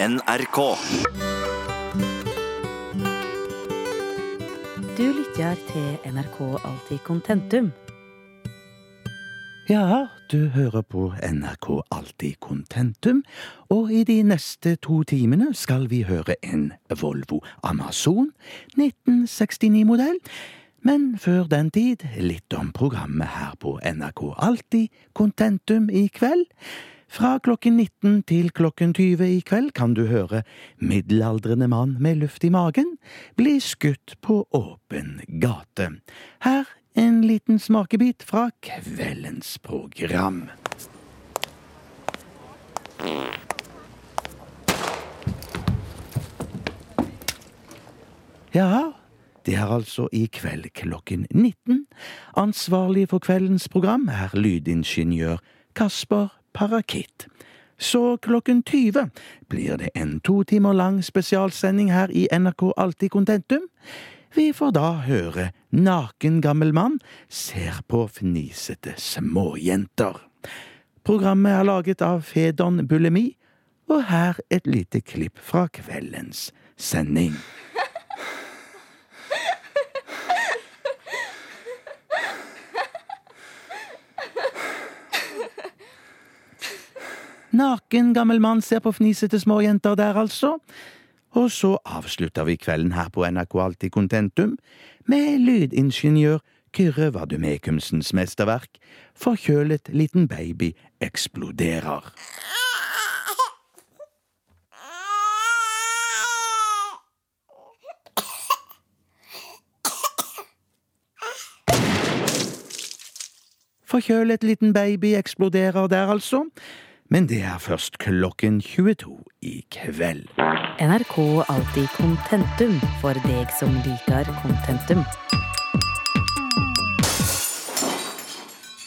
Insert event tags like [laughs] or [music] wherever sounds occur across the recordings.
NRK. Du lytter til NRK Alltid Kontentum. Ja, du hører på NRK Alltid Kontentum, og i de neste to timene skal vi høre en Volvo Amazon 1969-modell. Men før den tid, litt om programmet her på NRK Alltid Kontentum i kveld. Fra klokken 19 til klokken 20 i kveld kan du høre middelaldrende mann med luft i magen bli skutt på åpen gate. Her en liten smakebit fra kveldens program. Ja, det er altså i kveld klokken 19. Ansvarlig for kveldens program er lydingeniør Kasper Parakitt. Så klokken 20 blir det en to timer lang spesialsending her i NRK Alltid Contentum. Vi får da høre Naken gammel mann ser på fnisete småjenter. Programmet er laget av Fedon Bulemi, og her et lite klipp fra kveldens sending. Naken gammel mann ser på fnisete småjenter der, altså. Og så avslutter vi kvelden her på NRK Alltid Contentum med lydingeniør Kyrre Vadumekumsens mesterverk Forkjølet liten baby eksploderer. Forkjølet liten baby eksploderer der, altså. Men det er først klokken 22 i kveld. NRK Alltid Contentum for deg som liker contentum.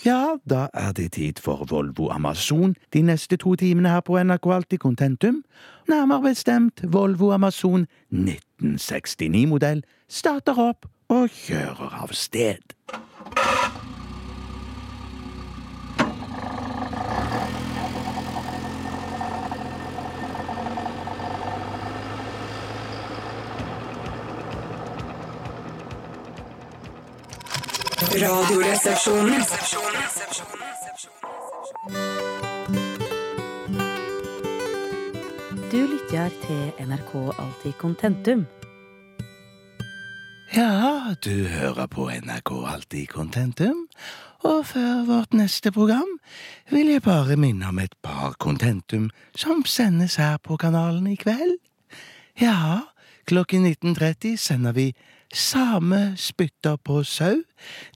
Ja, da er det tid for Volvo Amazon de neste to timene her på NRK Alltid Contentum. Nærmere bestemt Volvo Amazon 1969-modell starter opp og kjører av sted. Radioresepsjonen. Du lytter til NRK Alltid Contentum. Ja, du hører på NRK Alltid Contentum, og før vårt neste program vil jeg bare minne om et par Contentum som sendes her på kanalen i kveld. Ja, klokken 19.30 sender vi Same spytter på sau.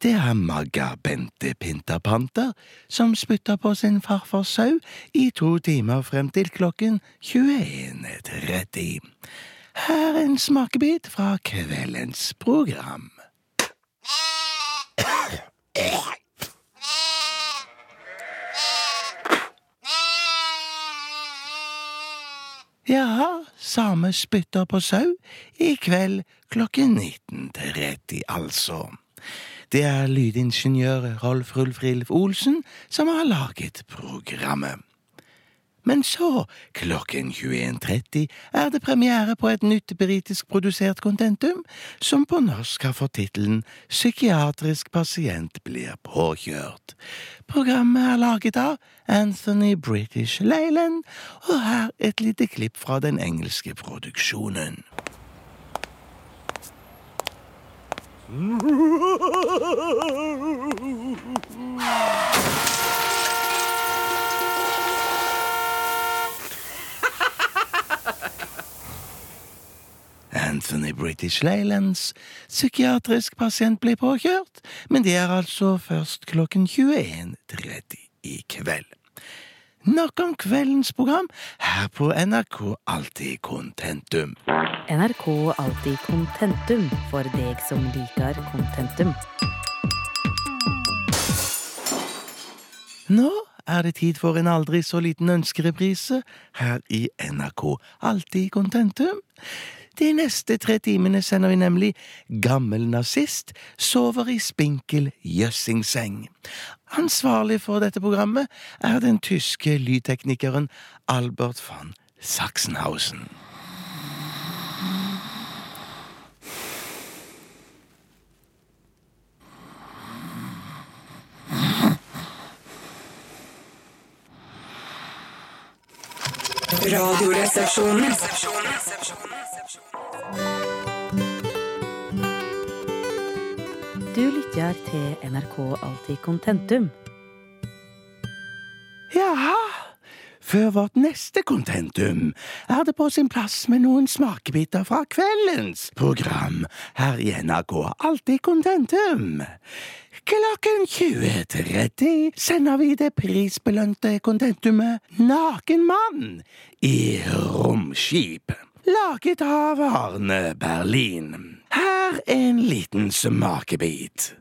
Det er Magga Bente Pinterpanter som spytter på sin farfars sau i to timer frem til klokken 21.30. Her en smakebit fra kveldens program. Ja, same spytter på sau i kveld klokken 19.30, altså. Det er lydingeniør Rolf Rulf-Rilf Olsen som har laget programmet. Men så, klokken 21.30, er det premiere på et nytt britisk produsert kontentum, som på norsk har fått tittelen Psykiatrisk pasient blir påkjørt. Programmet er laget av Anthony British Leyland, og her et lite klipp fra den engelske produksjonen. [laughs] Anthony British Leylands psykiatrisk pasient blir påkjørt, men det er altså først klokken 21.30 i kveld. Nok om kveldens program her på NRK Alltid Contentum. NRK Alltid Contentum for deg som liker contentum. Nå er det tid for en aldri så liten ønskereprise her i NRK Alltid Contentum. De neste tre timene sender vi nemlig Gammel nazist sover i spinkel jøssingseng. Ansvarlig for dette programmet er den tyske lydteknikeren Albert van Sachsenhausen. Radioresepsjonen. Du lytter til NRK Alltid Contentum. Før vårt neste kontentum er det på sin plass med noen smakebiter fra kveldens program her i NRK Alltid Kontentum. Klokken 20.30 sender vi det prisbelønte kontentumet Naken mann i romskip. Laget av Arne Berlin. Her en liten smakebit.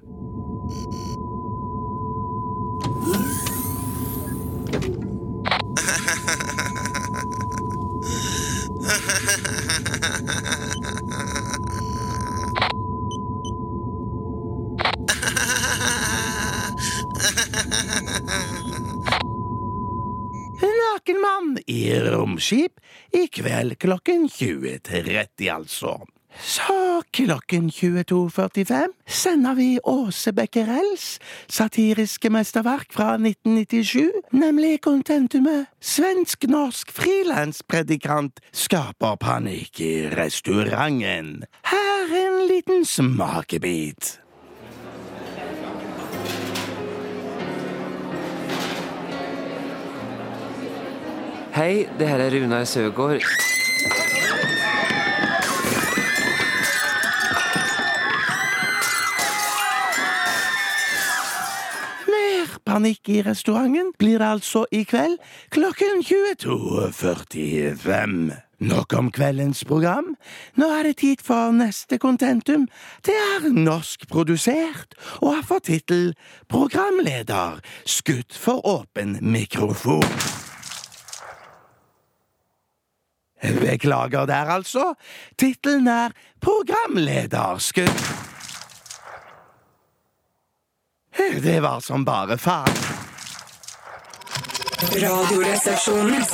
I romskip i kveld klokken 20.30, altså. Så klokken 22.45 sender vi Åse Becquerels satiriske mesterverk fra 1997, nemlig kontentumet Svensk-norsk frilanspredikant skaper panikk i restauranten. Her en liten smakebit. Hei, det her er Runar Søgaard. Mer panikk i restauranten blir det altså i kveld klokken 22.45. Nok om kveldens program. Nå er det tid for neste kontentum. Det er norskprodusert og har fått tittel Programleder skutt for åpen mikrofon. Beklager der, altså. Tittelen er Programlederskudd. Det var som bare faen. Radioresepsjonen.